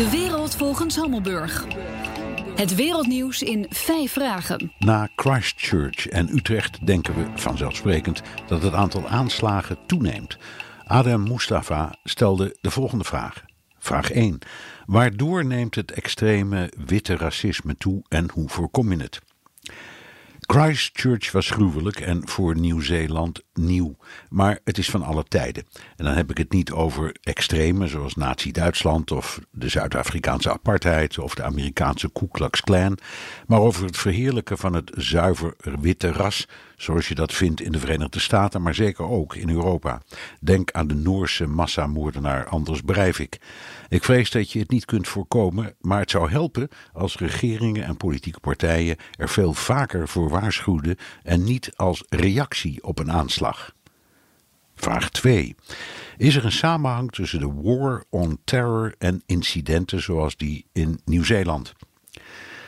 De wereld volgens Hammelburg. Het wereldnieuws in vijf vragen. Na Christchurch en Utrecht denken we vanzelfsprekend dat het aantal aanslagen toeneemt. Adem Mustafa stelde de volgende vraag. Vraag 1. Waardoor neemt het extreme witte racisme toe en hoe voorkom je het? Christchurch was gruwelijk en voor Nieuw-Zeeland nieuw. Maar het is van alle tijden. En dan heb ik het niet over extreme zoals Nazi-Duitsland of de Zuid-Afrikaanse apartheid of de Amerikaanse Ku Klux Klan. Maar over het verheerlijken van het zuiver witte ras zoals je dat vindt in de Verenigde Staten, maar zeker ook in Europa. Denk aan de Noorse massamoordenaar Anders Breivik. Ik vrees dat je het niet kunt voorkomen, maar het zou helpen als regeringen en politieke partijen er veel vaker voor waarschuwden en niet als reactie op een aanslag. Vraag 2. Is er een samenhang tussen de War on Terror en incidenten zoals die in Nieuw-Zeeland?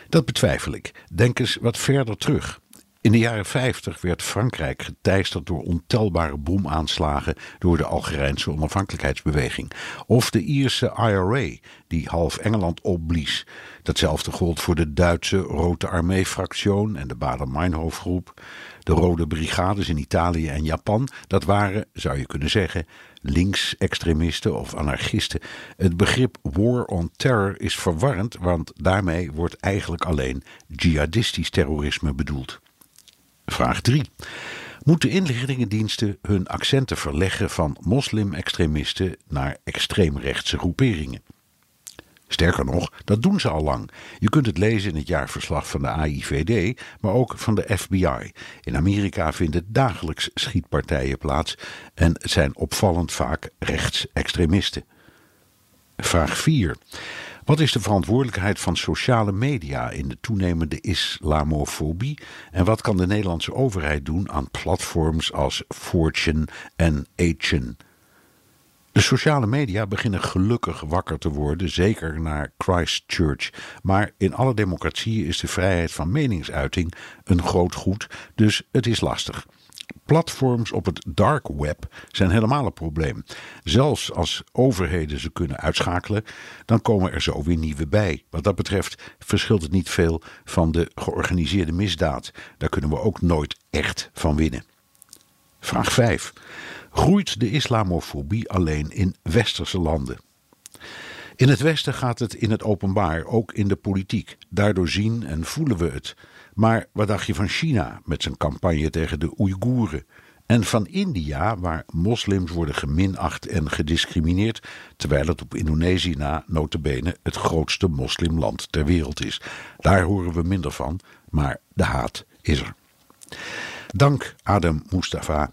Dat betwijfel ik. Denk eens wat verder terug. In de jaren 50 werd Frankrijk geteisterd door ontelbare bomaanslagen door de Algerijnse onafhankelijkheidsbeweging. Of de Ierse IRA, die half Engeland opblies. Datzelfde gold voor de Duitse Rote Armee-fractie en de Bader-Meinhof-groep. De Rode Brigades in Italië en Japan, dat waren, zou je kunnen zeggen, linksextremisten of anarchisten. Het begrip War on Terror is verwarrend, want daarmee wordt eigenlijk alleen jihadistisch terrorisme bedoeld. Vraag 3. Moeten inlichtingendiensten hun accenten verleggen van moslim-extremisten naar extreemrechtse groeperingen? Sterker nog, dat doen ze al lang. Je kunt het lezen in het jaarverslag van de AIVD, maar ook van de FBI. In Amerika vinden dagelijks schietpartijen plaats en zijn opvallend vaak rechtsextremisten. Vraag 4. Wat is de verantwoordelijkheid van sociale media in de toenemende islamofobie? En wat kan de Nederlandse overheid doen aan platforms als Fortune en Action? De sociale media beginnen gelukkig wakker te worden, zeker naar Christchurch. Maar in alle democratieën is de vrijheid van meningsuiting een groot goed, dus het is lastig. Platforms op het dark web zijn helemaal een probleem. Zelfs als overheden ze kunnen uitschakelen, dan komen er zo weer nieuwe bij. Wat dat betreft verschilt het niet veel van de georganiseerde misdaad. Daar kunnen we ook nooit echt van winnen. Vraag 5. Groeit de islamofobie alleen in westerse landen? In het Westen gaat het in het openbaar, ook in de politiek. Daardoor zien en voelen we het. Maar wat dacht je van China met zijn campagne tegen de Oeigoeren? En van India, waar moslims worden geminacht en gediscrimineerd, terwijl het op Indonesië na notabene het grootste moslimland ter wereld is. Daar horen we minder van, maar de haat is er. Dank Adem Mustafa.